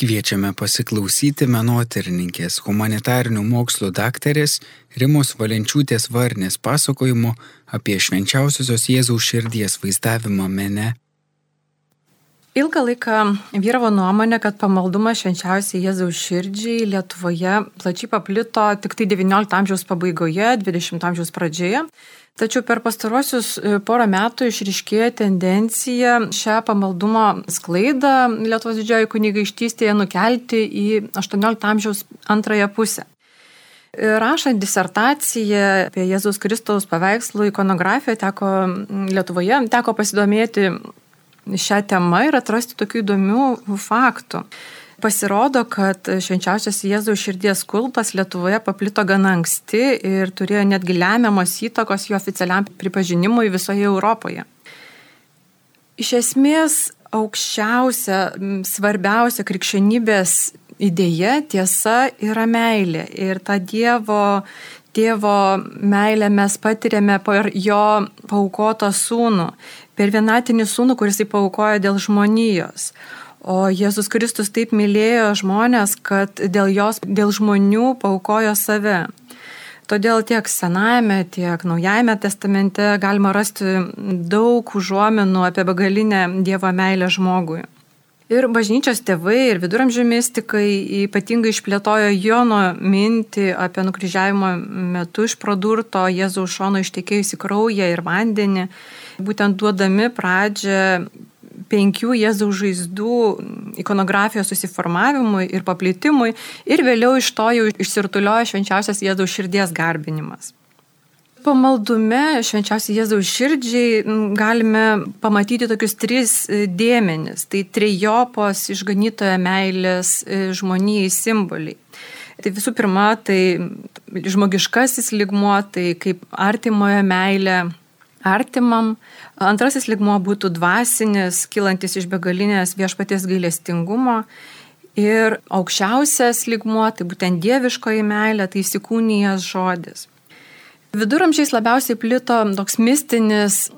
Kviečiame pasiklausyti menotyrininkės humanitarinių mokslų daktarės Rimos Valenčiūtės Varnės pasakojimo apie švenčiausiosios Jėzaus širdies vaizdavimą mene. Ilgą laiką vyravo nuomonė, kad pamaldumas švenčiausiai Jėzaus širdžiai Lietuvoje plačiai paplito tik tai XIX amžiaus pabaigoje, XX amžiaus pradžioje Tačiau per pastaruosius e, porą metų išriškėjo tendencija šią pamaldumo sklaidą Lietuvos didžioji kunigaištystėje nukelti į XVIII amžiaus antrąją pusę. Rašant disertaciją apie Jėzaus Kristaus paveikslų ikonografiją teko Lietuvoje, teko pasidomėti šią temą ir atrasti tokių įdomių faktų. Pasirodo, kad švenčiausias Jėzaus širdies kultas Lietuvoje paplito gana anksti ir turėjo netgi lemiamos įtakos jo oficialiam pripažinimui visoje Europoje. Iš esmės, aukščiausia, svarbiausia krikščionybės idėja, tiesa yra meilė. Ir tą Dievo, tėvo meilę mes patiriame per jo paukotą sūnų, per vienatinį sūnų, kuris jį paukojo dėl žmonijos. O Jėzus Kristus taip mylėjo žmonės, kad dėl jos, dėl žmonių paukojo save. Todėl tiek Senajame, tiek Naujajame testamente galima rasti daug užuominų apie begalinę Dievo meilę žmogui. Ir bažnyčios tėvai ir viduramžių mystikai ypatingai išplėtojo Jono mintį apie nukryžiavimo metu iš pradurto Jėzaus šono ištekėjusi kraują ir vandenį, būtent duodami pradžią penkių Jėzaus žaizdų ikonografijos susiformavimui ir paplitimui ir vėliau iš to jau išsirtuliojo švenčiausias Jėzaus širdies garbinimas. Pamaldume švenčiausiai Jėzaus širdžiai galime pamatyti tokius tris e, dėmenis. Tai trejopos išganytojo meilės e, žmonijai simboliai. Tai visų pirma, tai žmogiškasis ligmuo, tai kaip artimojo meilė artimam. Antrasis ligmuo būtų dvasinis, kilantis iš begalinės viešpaties gailestingumo. Ir aukščiausias ligmuo, tai būtent dieviškoji meilė, tai įsikūnijas žodis. Viduramžiais labiausiai plito toks mistinis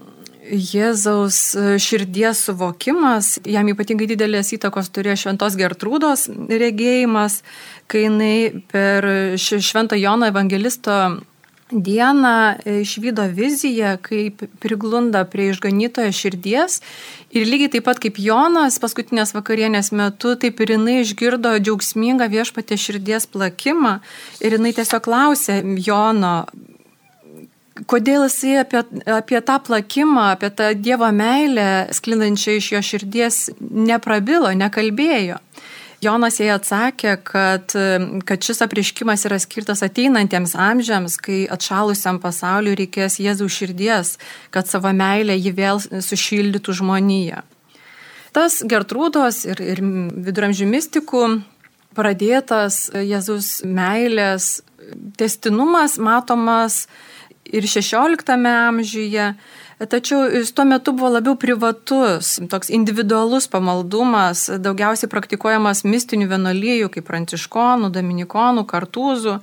Jėzaus širdies suvokimas, jam ypatingai didelės įtakos turėjo Šventos Gertrūdos regėjimas, kai jinai per Švento Jono evangelisto dieną e, išvydo viziją, kaip priglunda prie išganytojo širdies. Ir lygiai taip pat kaip Jonas paskutinės vakarienės metu, taip ir jinai išgirdo džiaugsmingą viešpatė širdies plakimą. Ir jinai tiesiog klausė Jono, kodėl jisai apie, apie tą plakimą, apie tą Dievo meilę sklindančią iš jo širdies neprabilo, nekalbėjo. Jonas jai atsakė, kad, kad šis apriškimas yra skirtas ateinantiems amžiams, kai atšalusiam pasauliu reikės Jėzaus širdies, kad savo meilę jį vėl sušildytų žmoniją. Tas Gertrūdos ir, ir viduramžių mystikų pradėtas Jėzus meilės testinumas matomas ir XVI amžiuje, Tačiau jis tuo metu buvo labiau privatus, toks individualus pamaldumas, daugiausiai praktikuojamas mistinių vienolyjų, kaip pranciškonų, dominikonų, kartūzų.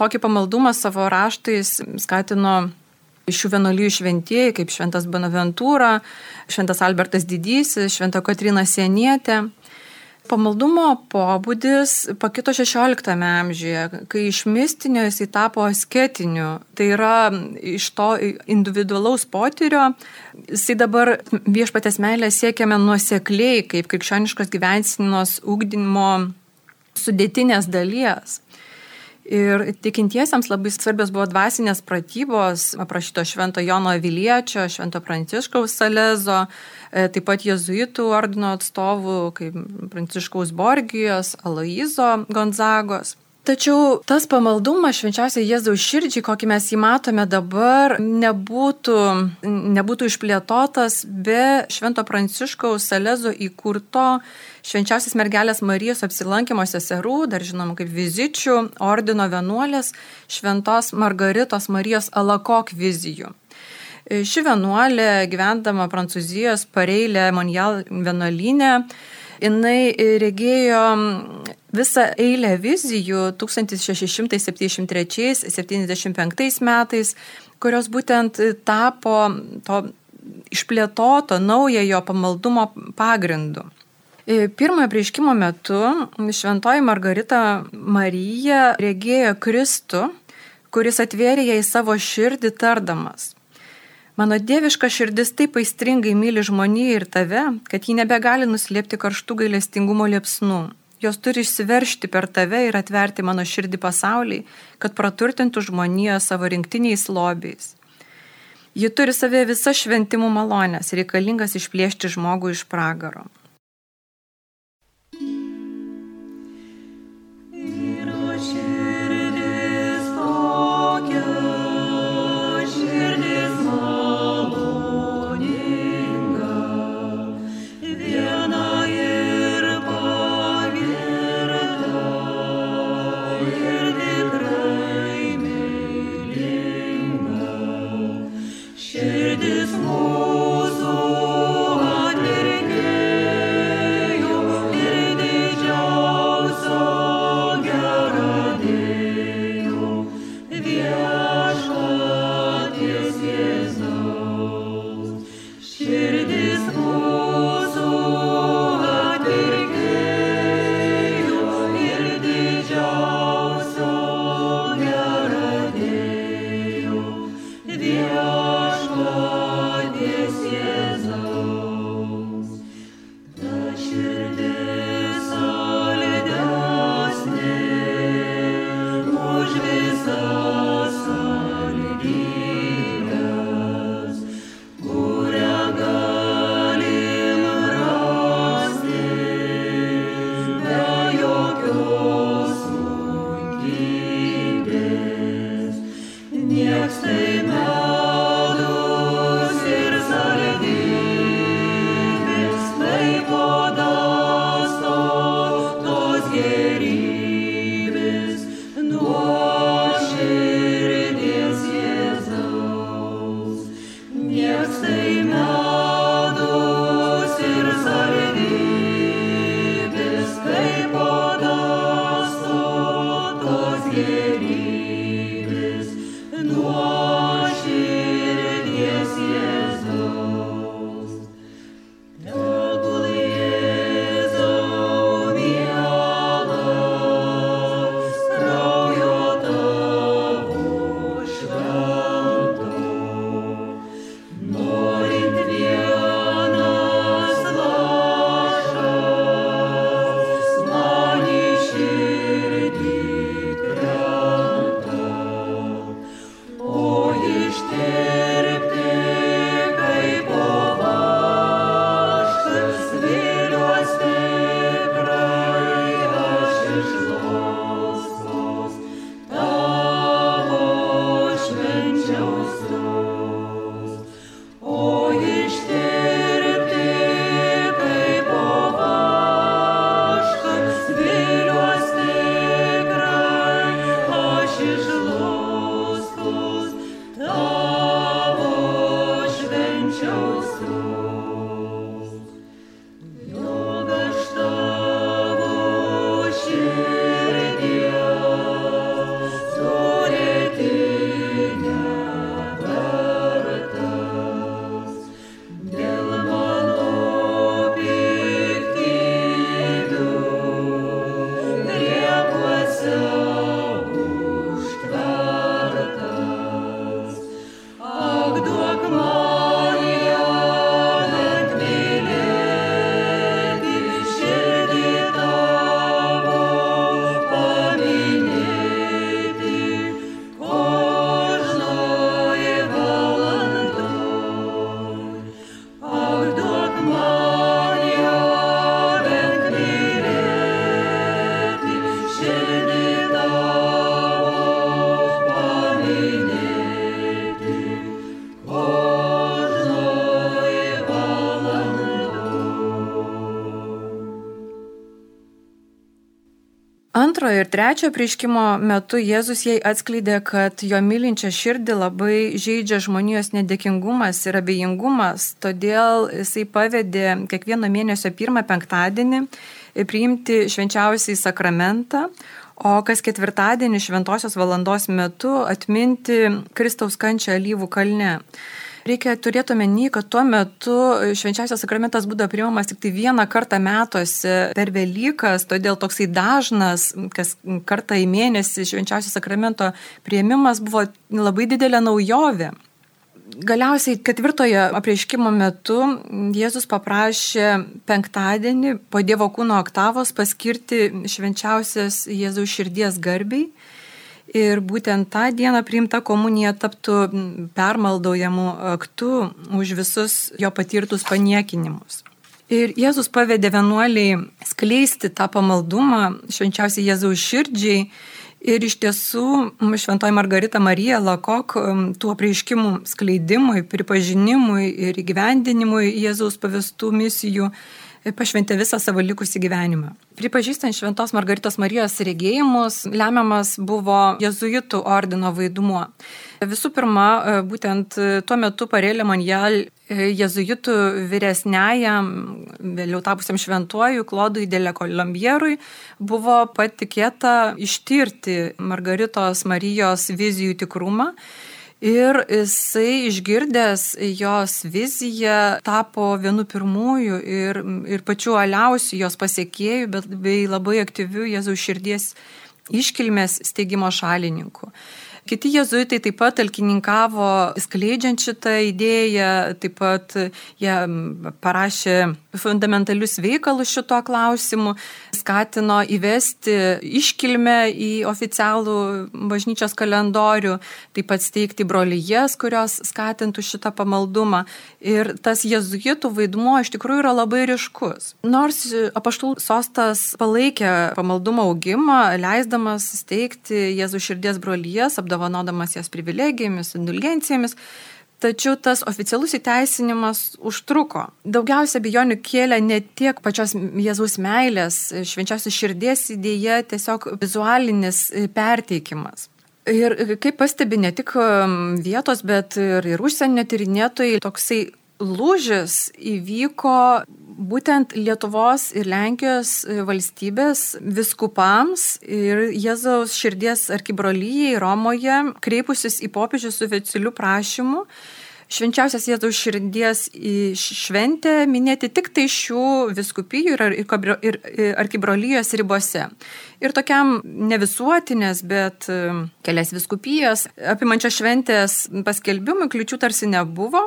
Tokį pamaldumą savo raštais skatino šių vienolyjų šventieji, kaip Šventas Bonaventūra, Šventas Albertas Didysis, Šventa Katrina Sienietė. Pamaldumo pobūdis pakito XVI amžiuje, kai iš mistinio jisai tapo asketiniu. Tai yra iš to individualaus potyrio, jisai dabar viešpatės meilę siekiame nuosekliai, kaip krikščioniškos gyvensinos ūkdymo sudėtinės dalies. Ir tikintiesiems labai svarbios buvo dvasinės pratybos, aprašyto Švento Jono Viliečio, Švento Pranciškaus Salezo, e, taip pat jezuitų ordino atstovų, kaip Pranciškaus Borgijos, Aloizo Gonzagos. Tačiau tas pamaldumas švenčiausiai Jėzaus širdžiai, kokį mes jį matome dabar, nebūtų, nebūtų išplėtotas be Švento Pranciškaus Salezo įkurto švenčiausias mergelės Marijos apsilankimo seserų, dar žinom kaip vizičių, ordino vienuolės Šventos Margaritos Marijos Alakok vizijų. Ši vienuolė, gyvendama Prancūzijos pareilė Monjal vienuolinė, jinai regėjo visą eilę vizijų 1673-75 metais, kurios būtent tapo to išplėtoto naujojo pamaldumo pagrindu. E, pirmojo prieškimo metu šventoji Margarita Marija regėjo Kristų, kuris atvėrė jai savo širdį tardamas. Mano dieviška širdis taip aistringai myli žmoniją ir tave, kad ji nebegali nuslėpti karštų gailestingumo liepsnų. Jos turi išsiveršti per tave ir atverti mano širdį pasauliai, kad praturtintų žmoniją savo rinktiniais lobiais. Ji turi savie visas šventimų malonės, reikalingas išplėšti žmogų iš pragaro. this morning. Antrojo ir trečiojo prieškimo metu Jėzus jai atskleidė, kad jo mylinčią širdį labai žaidžia žmonijos nedėkingumas ir abejingumas, todėl jisai pavedė kiekvieno mėnesio pirmą penktadienį priimti švenčiausiai sakramentą, o kas ketvirtadienį šventosios valandos metu atminti Kristaus kančią alyvų kalne. Reikia turėti omeny, kad tuo metu švenčiausias sakramentas būdavo priimamas tik tai vieną kartą metuose per Velykas, todėl toksai dažnas, kas kartą į mėnesį švenčiausio sakramento prieimimas buvo labai didelė naujovė. Galiausiai ketvirtojo apreiškimo metu Jėzus paprašė penktadienį po Dievo kūno oktavos paskirti švenčiausias Jėzaus širdies garbiai Ir būtent tą dieną priimta komunija taptų permaldaujamu aktu už visus jo patirtus paniekinimus. Ir Jėzus pavedė vienuoliai skleisti tą pamaldumą švenčiausiai Jėzaus širdžiai. Ir iš tiesų šventoji Margarita Marija Lakok tų apreiškimų skleidimui, pripažinimui ir įgyvendinimui Jėzaus pavestų misijų pašventė visą savo likusį gyvenimą. Pripažįstant Šventos Margaritos Marijos regėjimus, lemiamas buvo jezuitų ordino vaidmuo. Visų pirma, būtent tuo metu Parelė Manjal jezuitų vyresniajam, vėliau tapusiam šventuoju Klodui Dėlė Kolombierui, buvo patikėta ištirti Margaritos Marijos vizijų tikrumą Ir jisai išgirdęs jos viziją tapo vienu pirmųjų ir, ir pačiu aliausių jos pasiekėjų, bet bei labai aktyvių Jėzaus širdies iškilmės steigimo šalininkų. Kiti jezuitai taip pat talkininkavo skleidžiant šitą idėją, taip pat jie parašė fundamentalius veikalus šituo klausimu, skatino įvesti iškilmę į oficialų bažnyčios kalendorių, taip pat steigti brolyjas, kurios skatintų šitą pamaldumą. Ir tas jezuitų vaidmuo iš tikrųjų yra labai ryškus. Nors apaštų sostas palaikė pamaldumo augimą, leisdamas steigti Jėzų širdies brolyjas, apdovanodamas jas privilegijomis, indulgencijomis. Tačiau tas oficialus įteisinimas užtruko. Daugiausia bijonių kėlė ne tiek pačios Jėzaus meilės, švenčiausios širdies idėja, tiesiog vizualinis perteikimas. Ir kaip pastebi ne tik vietos, bet ir, ir užsienio tyrinėtojai, toksai lūžis įvyko būtent Lietuvos ir Lenkijos e, valstybės viskupams ir Jėzaus širdies arkibrolyjei Romoje kreipusis į popiežius su oficialiu prašymu švenčiausias Jėzaus širdies šventę minėti tik tai šių viskupijų ir, ir arkibrolyjos ribose. Ir tokiam ne visuotinės, bet e, kelias viskupijos apimančios šventės paskelbimui kliučių tarsi nebuvo.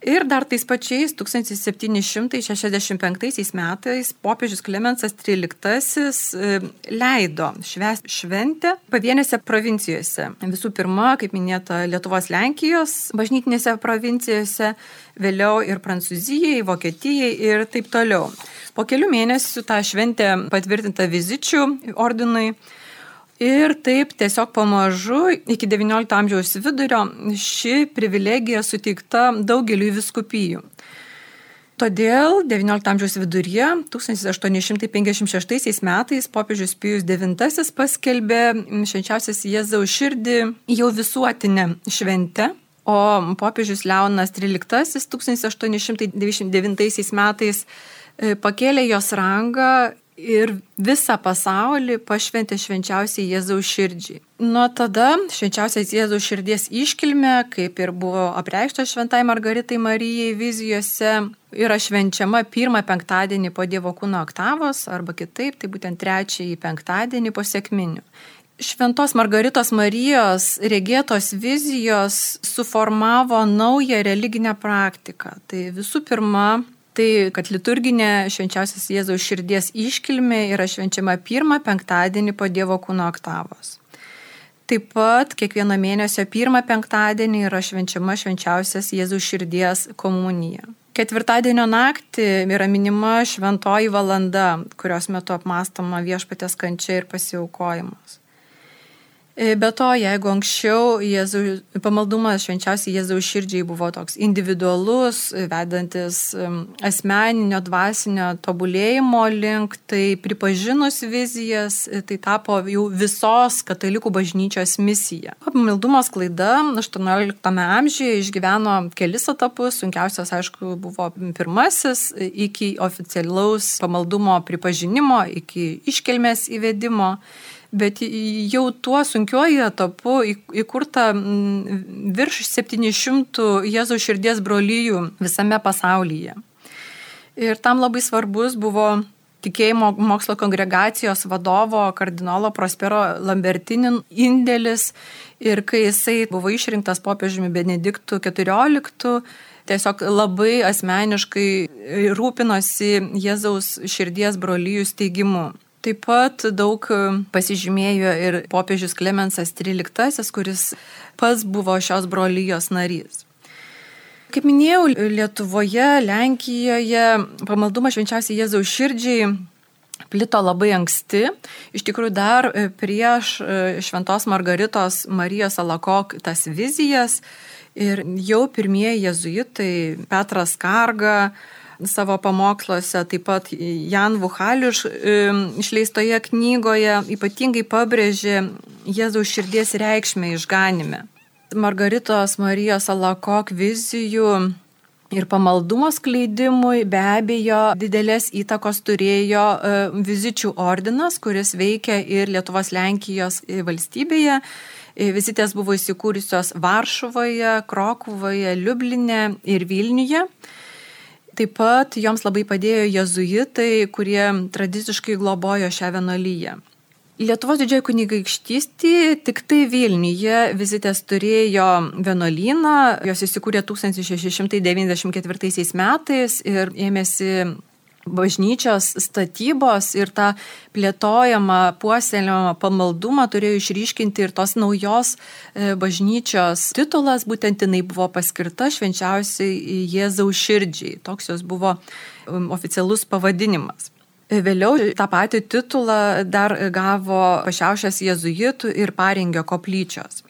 Ir dar tais pačiais 1765 metais popiežius Klemensas XIII e, leido švęsti šventę pavienėse provincijose. Visų pirma, kaip minėta, Lietuvos Lenkijos bažnytinėse provincijose, vėliau ir Prancūzijai, Vokietijai ir taip toliau. Po kelių mėnesių tą šventę patvirtinta vizičių ordinui Ir taip tiesiog pamažu iki XIX amžiaus vidurio ši privilegija suteikta daugeliu viskupijų. Todėl XIX amžiaus viduryje, 1856 metais, popiežius Pijus IX paskelbė švenčiausias Jėzaus širdį jau visuotinę šventę, o popiežius Leonas XIII 1899 metais e, pakėlė jos rangą ir visą pasaulį pašventė švenčiausiai Jėzaus širdžiai. Nuo tada švenčiausias Jėzaus širdies iškilmė, kaip ir buvo apreikšta šventai Margaritai Marijai vizijose, yra švenčiama pirmą penktadienį po Dievo kūno oktavos arba kitaip, tai būtent trečiąjį penktadienį po sėkminių. Šventos Margaritos Marijos regėtos vizijos suformavo naują religinę praktiką. Tai visų pirma, tai, kad liturginė švenčiausias Jėzaus širdies iškilmė yra švenčiama pirmą penktadienį po Dievo kūno oktavos. Taip pat kiekvieno mėnesio pirmą penktadienį yra švenčiama švenčiausias Jėzaus širdies komunija. Ketvirtadienio naktį yra minima šventoji valanda, kurios metu apmastoma viešpatės kančia ir pasiaukojimas. E, be to, jeigu anksčiau Jėzų, pamaldumas švenčiausiai Jėzaus širdžiai buvo toks individualus, vedantis asmeninio, dvasinio tobulėjimo link, tai pripažinus vizijas, e, tai tapo jau visos katalikų bažnyčios misija. Pamaldumo sklaida 18 amžiuje išgyveno kelis etapus, sunkiausias, aišku, buvo pirmasis iki oficialaus pamaldumo pripažinimo, iki iškelmės įvedimo. Bet jau tuo sunkiuoju etapu įkurta virš 700 Jėzaus širdies brolyjų visame pasaulyje. Ir tam labai svarbus buvo tikėjimo mokslo kongregacijos vadovo kardinolo Prospero Lambertinin indėlis ir kai jisai buvo išrinktas popiežiumi Benediktų XIV, tiesiog labai asmeniškai rūpinosi Jėzaus širdies brolyjų steigimu. Taip pat daug pasižymėjo ir popiežius Klemensas XIII, kuris pats buvo šios brolyjos narys. Kaip minėjau, Lietuvoje, Lenkijoje pamaldumas švenčiausiai Jėzaus širdžiai plito labai anksti. Iš tikrųjų, dar prieš e, Šventos Margaritos Marijos Alakok tas vizijas ir jau pirmieji jėzuitai Petras Karga, savo pamoksluose, taip pat Jan Vuhaliuš išleistoje knygoje ypatingai pabrėžė Jėzaus širdies reikšmę išganime. Margaritos Marijos Alakok vizijų ir pamaldumo skleidimui be abejo didelės įtakos turėjo e, vizičių ordinas, kuris veikia ir Lietuvos Lenkijos valstybėje. E, vizitės buvo įsikūrusios Varšuvoje, Krokuvoje, Liublinė ir Vilniuje. Taip pat joms labai padėjo jezuitai, kurie tradiciškai globojo šią vienolyje. Lietuvos didžioji kunigaikštystė tik tai Vilniuje vizitės turėjo vienuolyną, jos įsikūrė 1694 metais ir ėmėsi bažnyčios statybos ir tą plėtojamą, puoselėjamą pamaldumą turėjo išryškinti ir tos naujos e, bažnyčios titulas, būtent jinai buvo paskirta švenčiausiai Jėzaus širdžiai. Toks jos buvo oficialus pavadinimas. Vėliau tą patį titulą dar gavo pašiaušęs jezuitų ir parengio koplyčios.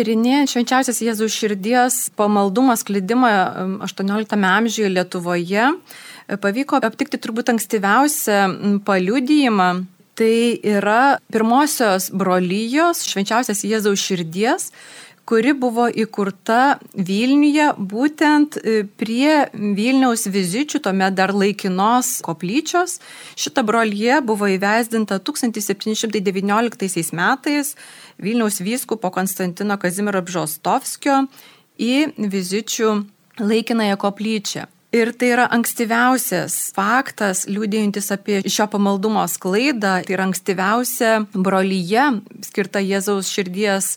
Tyrinėjant švenčiausias Jėzaus širdies pamaldumo sklidimą 18 amžiuje Lietuvoje, pavyko aptikti turbūt ankstyviausią paliudijimą. Tai yra pirmosios brolyjos švenčiausias Jėzaus širdies, kuri buvo įkurta Vilniuje būtent e, prie Vilniaus vizičių, tuomet dar laikinos koplyčios. Šita brolyje buvo įvesdinta 1719 metais Vilniaus vyskupo Konstantino Kazimiero Bžostovskio į vizičių laikinąją koplyčią. Ir tai yra ankstyviausias faktas, liūdėjantis apie šio pamaldumo sklaidą. Tai yra ankstyviausia brolyje skirta Jėzaus širdies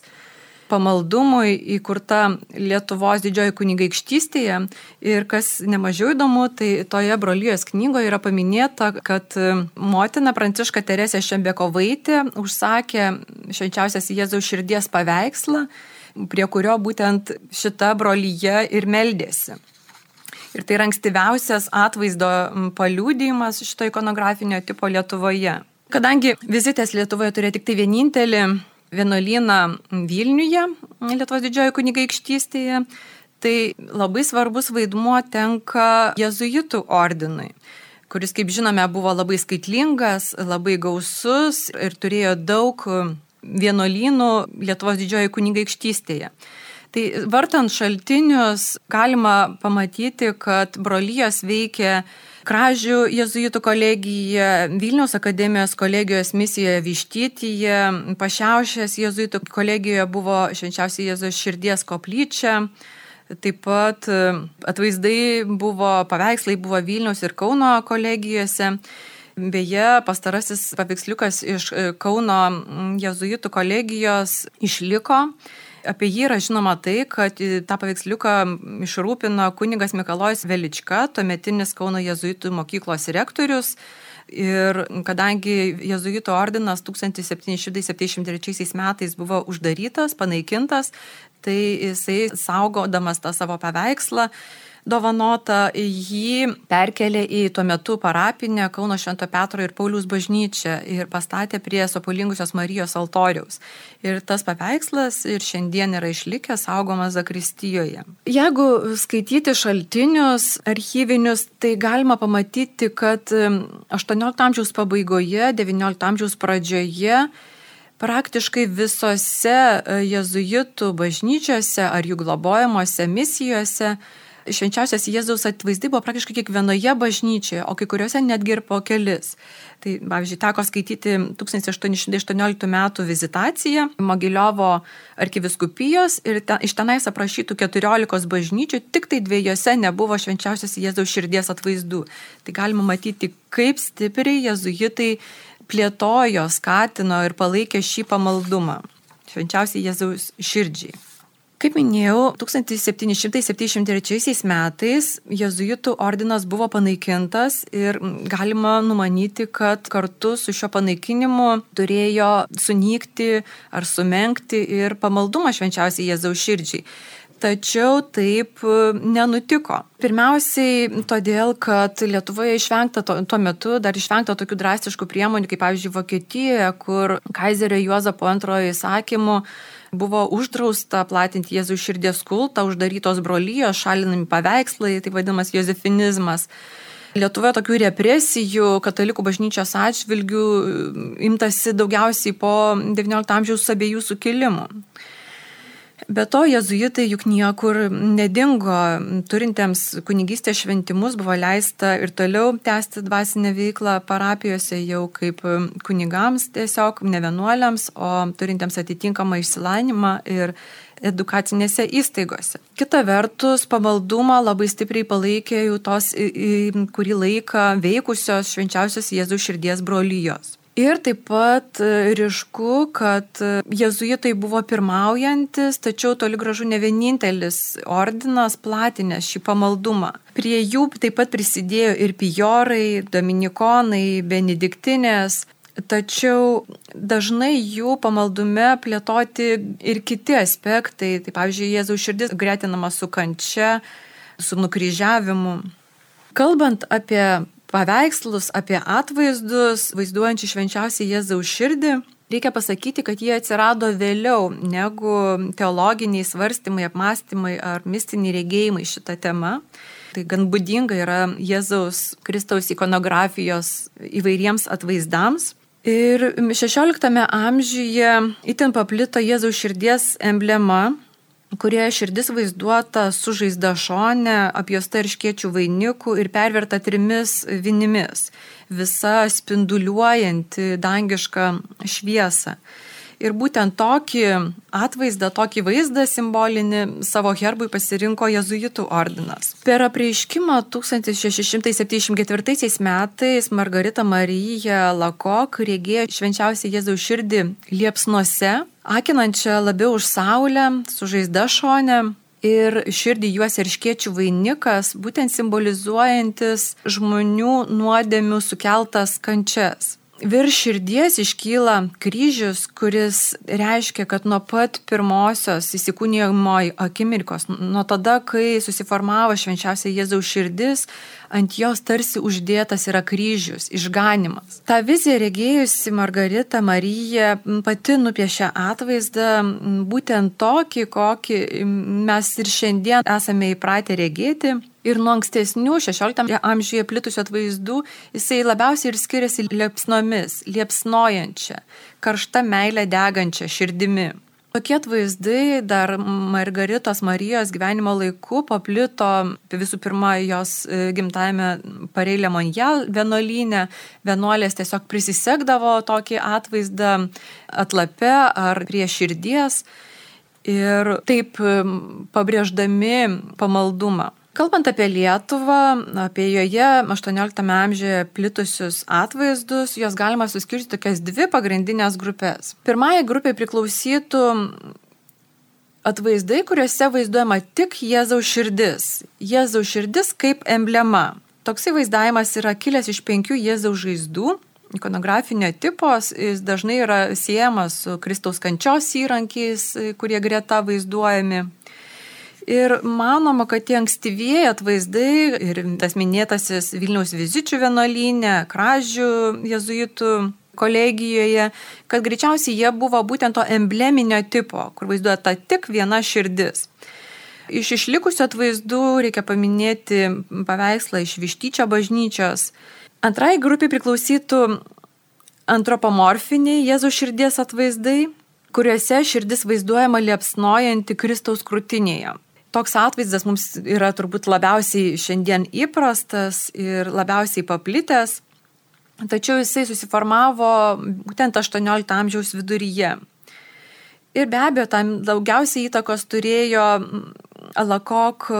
pamaldumui įkurta Lietuvos didžioji kunigaikštystėje. Ir kas nemažiau įdomu, tai toje brolyjos knygoje yra paminėta, kad motina Pranciška Teresė Šembekovaitė užsakė švenčiausias Jėzaus širdies paveikslą, prie kurio būtent šita brolyje ir meldėsi. Ir tai yra ankstyviausias atvaizdo paliūdėjimas šito ikonografinio tipo Lietuvoje. Kadangi vizitės Lietuvoje turėjo tik tai vienintelį vienuolyną Vilniuje, Lietuvos didžiojo kunigaikštystėje, tai labai svarbus vaidmuo tenka jezuitų ordinui kuris, kaip žinome, buvo labai skaitlingas, labai gausus ir turėjo daug vienuolynų Lietuvos didžiojo kunigaikštystėje. Tai vartant šaltinius galima pamatyti, kad brolyjos veikia Kražių jezuitų kolegija, Vilniaus akademijos kolegijos misijoje Vištytyje, Pašiaušės jezuitų kolegijoje buvo švenčiausiai Jėzos širdies koplyčia. Taip pat e, atvaizdai buvo, paveikslai buvo Vilniaus ir Kauno kolegijose. Beje, pastarasis paveiksliukas iš e, Kauno jezuitų kolegijos išliko. Apie jį yra žinoma tai, kad tą paveiksliuką išrūpino kunigas Mikalojus Velička, tuometinis Kauno jezuitų mokyklos rektorius. Ir kadangi jezuitų ordinas 1773 metais buvo uždarytas, panaikintas, tai jisai saugodamas tą savo paveikslą dovanota, jį perkelė į tuo metu parapinę Kauno Švento Petro ir Paulius bažnyčią ir pastatė prie Sopolingusios Marijos altoriaus. Ir tas paveikslas ir šiandien yra išlikęs saugomas Zakristijoje. Jeigu skaityti šaltinius archyvinius, tai galima pamatyti, kad 18 amžiaus pabaigoje, 19 amžiaus pradžioje praktiškai visose e, jezuitų bažnyčiose ar jų globojamuose misijose švenčiausias Jėzaus atvaizdai buvo praktiškai kiekvienoje bažnyčioje, o kai kuriuose netgi ir po kelis. Tai, pavyzdžiui, teko skaityti 1818 m. vizitaciją Mogiliovo arkiviskupijos ir ten, iš tenais aprašytų 14 bažnyčių, tik tai dviejose nebuvo švenčiausias Jėzaus širdies atvaizdų. Tai galima matyti, kaip stipriai jezuitai plėtojo, skatino ir palaikė šį pamaldumą. Švenčiausiai Jėzaus širdžiai. Kaip minėjau, 1773 metais jezuitų ordinas buvo panaikintas ir galima numanyti, kad kartu su šio panaikinimu turėjo sunykti ar sumenkti ir pamaldumą švenčiausiai Jėzaus širdžiai. Tačiau taip nenutiko. Pirmiausiai todėl, kad Lietuvoje išvengta to, tuo metu dar išvengta tokių drastiškų priemonių, kaip pavyzdžiui Vokietijoje, kur Kaizerio Juozapo antrojo įsakymu buvo uždrausta platinti Jėzų širdies kultą, uždarytos brolyjos, šalinami paveikslai, tai vadinamas jozefinizmas. Lietuvoje tokių represijų katalikų bažnyčios atžvilgių imtasi daugiausiai po XIX amžiaus abiejų sukilimų. Be to, jezuitai juk niekur nedingo, turintiems kunigystės šventimus buvo leista ir toliau tęsti dvasinę veiklą parapijose jau kaip kunigams tiesiog, ne vienuoliams, o turintiems atitinkamą išsilavinimą ir edukacinėse įstaigose. Kita vertus, pamaldumą labai stipriai palaikė jau tos kurį laiką veikusios švenčiausios Jėzų širdies brolyjos. Ir taip pat e, ryšku, kad e, jezuitai buvo pirmaujantis, tačiau toli gražu ne vienintelis ordinas platinęs šį pamaldumą. Prie jų taip pat prisidėjo ir pijorai, dominikonai, benediktinės, tačiau dažnai jų pamaldume plėtoti ir kiti aspektai. Tai pavyzdžiui, Jėzaus širdis gretinama su kančia, su nukryžiavimu. Kalbant apie paveikslus, apie atvaizdus, vaizduojančių švenčiausiai Jėzaus širdį. Reikia pasakyti, kad jie atsirado vėliau negu teologiniai svarstymai, apmąstymai ar mistiniai regėjimai šitą temą. Tai gan būdinga yra Jėzaus Kristaus ikonografijos įvairiems atvaizdams. Ir 16 amžiuje itin paplito Jėzaus širdies emblema, kurioje širdis vaizduota su žaizda šone, apjosta irškiečių vainikų ir perverta trimis vinimis, visa spinduliuojanti dangišką šviesą. Ir būtent tokį atvaizdą, tokį vaizdą simbolinį savo herbui pasirinko jezuitų ordinas. Per apreiškimą 1674 metais Margarita Marija Lakok regėjo švenčiausią Jėzaus širdį liepsnuose, akinančią labiau už saulę, su žaizda šone. Ir širdį juos erškiečių vainikas, būtent simbolizuojantis žmonių nuodėmių sukeltas kančias virš širdies iškyla kryžius, kuris reiškia, kad nuo pat pirmosios įsikūnijimo akimirkos, nuo tada, kai susiformavo švenčiausia Jėzaus širdis, ant jos tarsi uždėtas yra kryžius, išganimas. Ta vizija regėjusi Margarita Marija pati nupiešia atvaizdą būtent tokį, kokį mes ir šiandien esame įpratę regėti Ir nuo ankstesnių 16 amžiuje plitusių atvaizdų jisai labiausiai ir skiriasi liepsnomis, liepsnojančia, karšta meilė degančia širdimi. Tokie atvaizdai dar Margaritos Marijos gyvenimo laiku paplito visų pirma jos e, gimtajame Pareilė Monjal vienuolynė. Vienuolės tiesiog prisisegdavo tokį atvaizdą atlape ar prie širdies ir taip pabrėždami pamaldumą. Kalbant apie Lietuvą, apie joje 18 amžiuje plitusius atvaizdus, juos galima suskirti tokias dvi pagrindinės grupės. Pirmąją grupę priklausytų atvaizdai, kuriuose vaizduojama tik Jėzaus širdis. Jėzaus širdis kaip emblema. Toksai vaizdavimas yra kilęs iš penkių Jėzaus žaizdų. Ikonografinio tipos jis dažnai yra siejamas su Kristaus kančios įrankiais, kurie greta vaizduojami. Ir manoma, kad tie ankstyvieji atvaizdai ir tas minėtasis Vilniaus vizičių vienuolynė, kražių jezuitų kolegijoje, kad greičiausiai jie buvo būtent to embleminio tipo, kur vaizduota tik viena širdis. Iš išlikusių atvaizdų reikia paminėti paveikslą iš Vištyčio bažnyčios. Antrai grupiai priklausytų antropomorfiniai Jėzų širdies atvaizdai, kuriuose širdis vaizduojama liepsnojanti Kristaus krūtinėje toks atvaizdas mums yra turbūt labiausiai šiandien įprastas ir labiausiai paplitęs, tačiau jisai susiformavo būtent 18 amžiaus viduryje. Ir be abejo, tam daugiausiai įtakos turėjo Alakok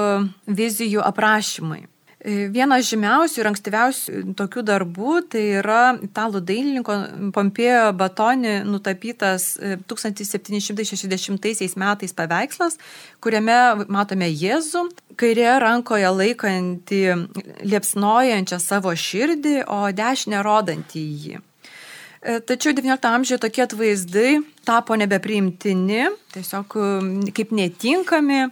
vizijų aprašymai. Vienas žymiausių ir ankstyviausių tokių darbų tai yra italų dailininko Pompėjo Batoni nutapytas 1760 e, metais paveikslas, kuriame matome Jėzų, kairėje rankoje laikantį liepsnojančią savo širdį, o dešinę rodantį jį. E, tačiau XIX amžiuje tokie atvaizdai tapo nebepriimtini, tiesiog kaip netinkami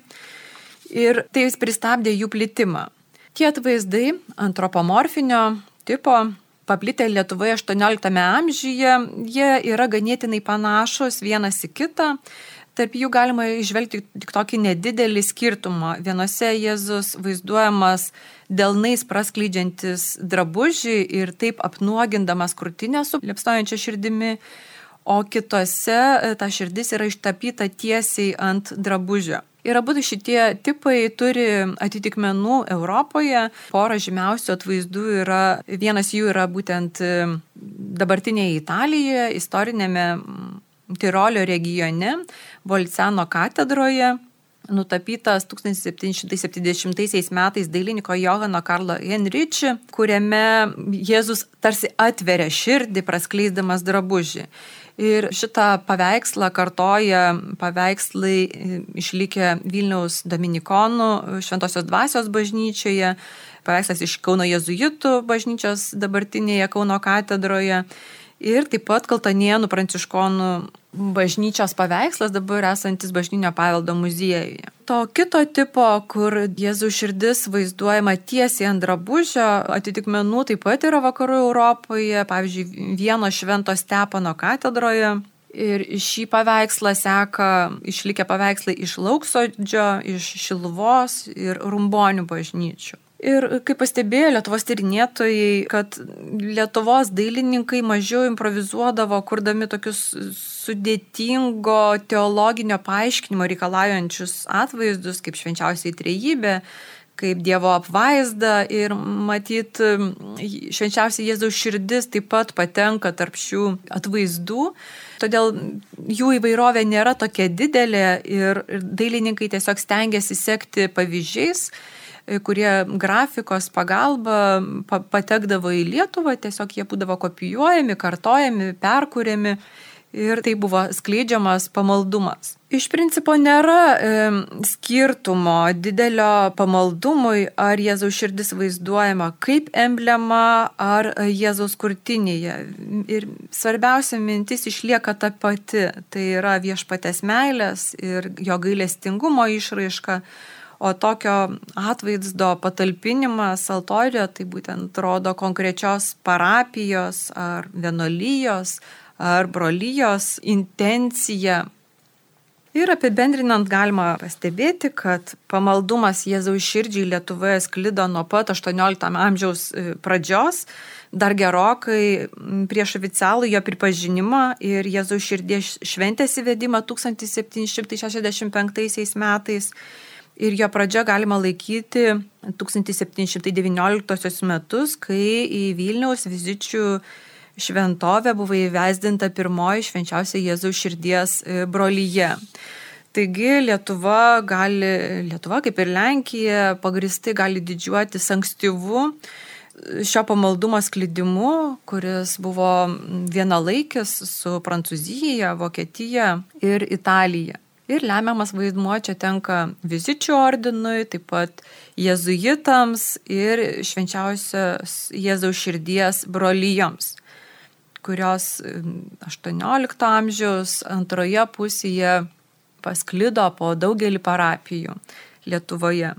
ir tai pristabdė jų plitimą. Tie atvaizdai antropomorfinio tipo paplitę Lietuvoje 18 amžiuje, jie yra ganėtinai panašus vienas į kitą. Tarp jų galima išvelgti tik tokį nedidelį skirtumą. Vienose Jėzus vaizduojamas delnais praskleidžiantis drabužį ir taip apnuogindamas krūtinę su liepstojančia širdimi, o kitose ta širdis yra ištapyta tiesiai ant drabužio. Ir abu šitie tipai turi atitikmenų Europoje. Pora žymiausių atvaizdų yra, vienas jų yra būtent e, dabartinėje Italijoje, istorinėme Tirolio regione, Volcano katedroje nutapytas 1770 metais dailininko Johano Karlo Henriči, kuriame Jėzus tarsi atveria širdį, praskleisdamas drabužį. Ir šitą paveikslą kartoja paveikslai e, išlikę Vilniaus Dominikonų Šventosios dvasios bažnyčioje, paveikslas iš Kauno Jėzuitų bažnyčios dabartinėje Kauno katedroje ir taip pat Kaltanienų pranciškonų bažnyčios paveikslas dabar esantis bažnytinio paveldo muziejuje. To kito tipo, kur Jėzų širdis vaizduojama tiesiai ant drabužio, atitikmenų taip pat yra vakarų Europoje, pavyzdžiui, vieno švento Stepano katedroje. Ir šį paveikslą seka išlikę paveikslai iš Lauksodžio, iš Šiluvos ir Rumbonių bažnyčių. Ir kaip pastebėjo Lietuvos tyrinėtojai, kad Lietuvos dailininkai mažiau improvizuodavo, kurdami tokius sudėtingo teologinio paaiškinimo reikalaujančius atvaizdus, kaip švenčiausiai trejybė, kaip Dievo apvaizda ir matyt, švenčiausiai Jėzaus širdis taip pat patenka tarp šių atvaizdų. Todėl jų įvairovė nėra tokia didelė ir dailininkai tiesiog stengiasi sekti pavyzdžiais kurie grafikos pagalba patekdavo į Lietuvą, tiesiog jie būdavo kopijuojami, kartojami, perkūrėmi ir tai buvo skleidžiamas pamaldumas. Iš principo nėra e, skirtumo didelio pamaldumui, ar Jėzaus širdis vaizduojama kaip emblema, ar Jėzaus kurtinėje. Ir svarbiausia mintis išlieka ta pati - tai yra viešpatės meilės ir jo gailestingumo išraiška. O tokio atvaizdo patalpinimas altorijoje tai būtent rodo konkrečios parapijos ar vienolyjos ar brolyjos intenciją Ir apibendrinant galima pastebėti, kad pamaldumas Jėzaus širdžiai Lietuvoje sklido nuo pat 18 amžiaus e, pradžios, dar gerokai prieš oficialų jo pripažinimą ir Jėzaus širdies šventės įvedimą 1765 metais. Ir jo pradžia galima laikyti 1719 metus, kai į Vilniaus vizičių šventovė buvo įvesdinta pirmoji švenčiausia Jėzaus širdies e, brolyje. Taigi Lietuva gali, Lietuva kaip ir Lenkija, pagristai gali didžiuotis ankstyvu šio pamaldumo sklidimu, kuris buvo vienalaikis su Prancūzija, Vokietija ir Italija. Ir lemiamas vaidmuo čia tenka vizičių ordinui, taip pat jezuitams ir švenčiausios Jėzaus širdies brolyjoms kurios 18 amžiaus antroje pusėje pasklido po daugelį parapijų Lietuvoje.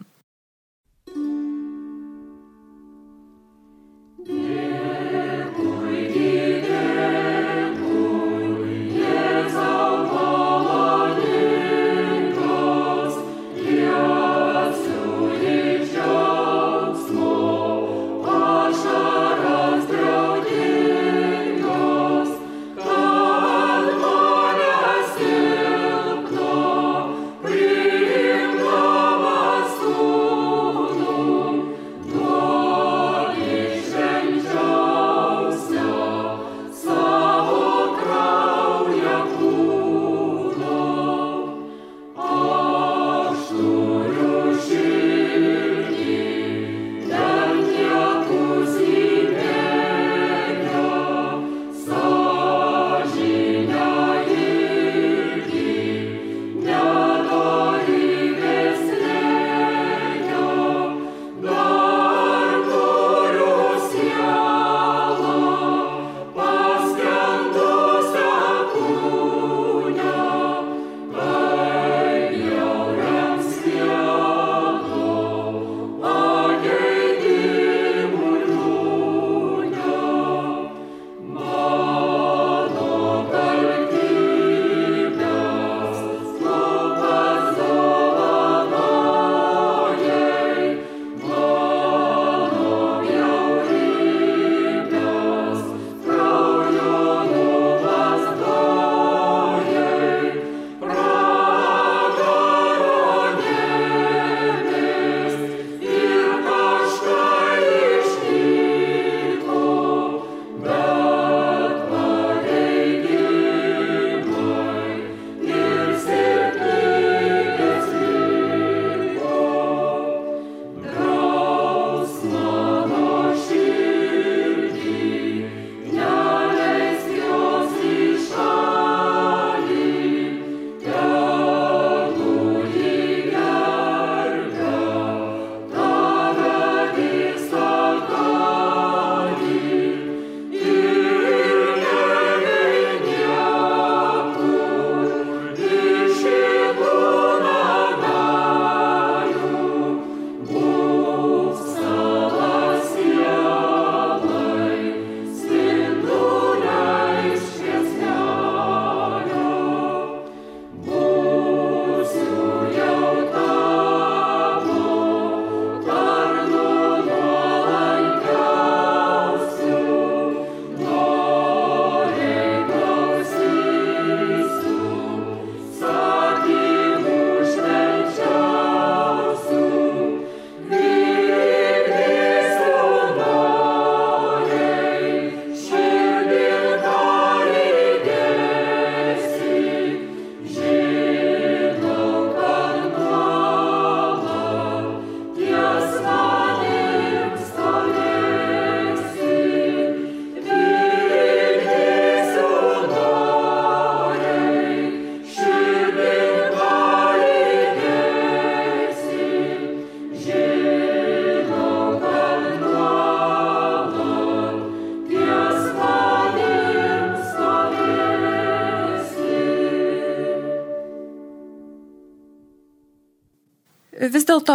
Vis dėlto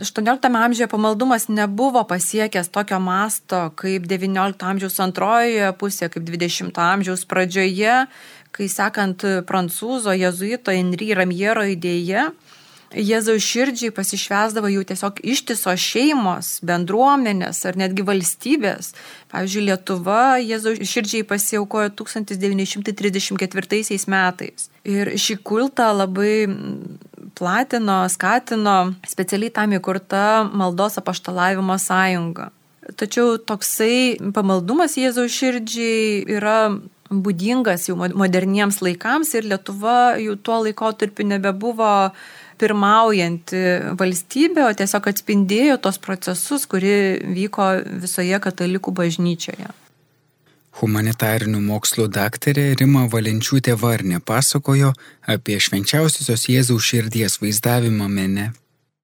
18 amžiuje pamaldumas nebuvo pasiekęs tokio masto kaip 19 amžiaus antrojoje pusėje, kaip 20 amžiaus pradžioje, kai sekant prancūzo jezuito Henry Ramiero idėja, Jėzaus širdžiai pasišvesdavo jau tiesiog ištisos šeimos, bendruomenės ar netgi valstybės. Pavyzdžiui, Lietuva Jėzaus širdžiai pasiaukojo 1934 metais. Ir šį kultą labai platino, skatino specialiai tam įkurta maldos apaštalavimo sąjunga. Tačiau toksai pamaldumas Jėzaus širdžiai yra būdingas jau moderniems laikams ir Lietuva jau tuo laikotarpiu nebebuvo pirmaujanti valstybė, o tiesiog atspindėjo tos procesus, kurie vyko visoje katalikų bažnyčioje. Humanitarinių mokslų daktarė Rima Valenčiūtė Varnė pasakojo apie švenčiausiosios Jėzaus širdies vaizdavimą mene.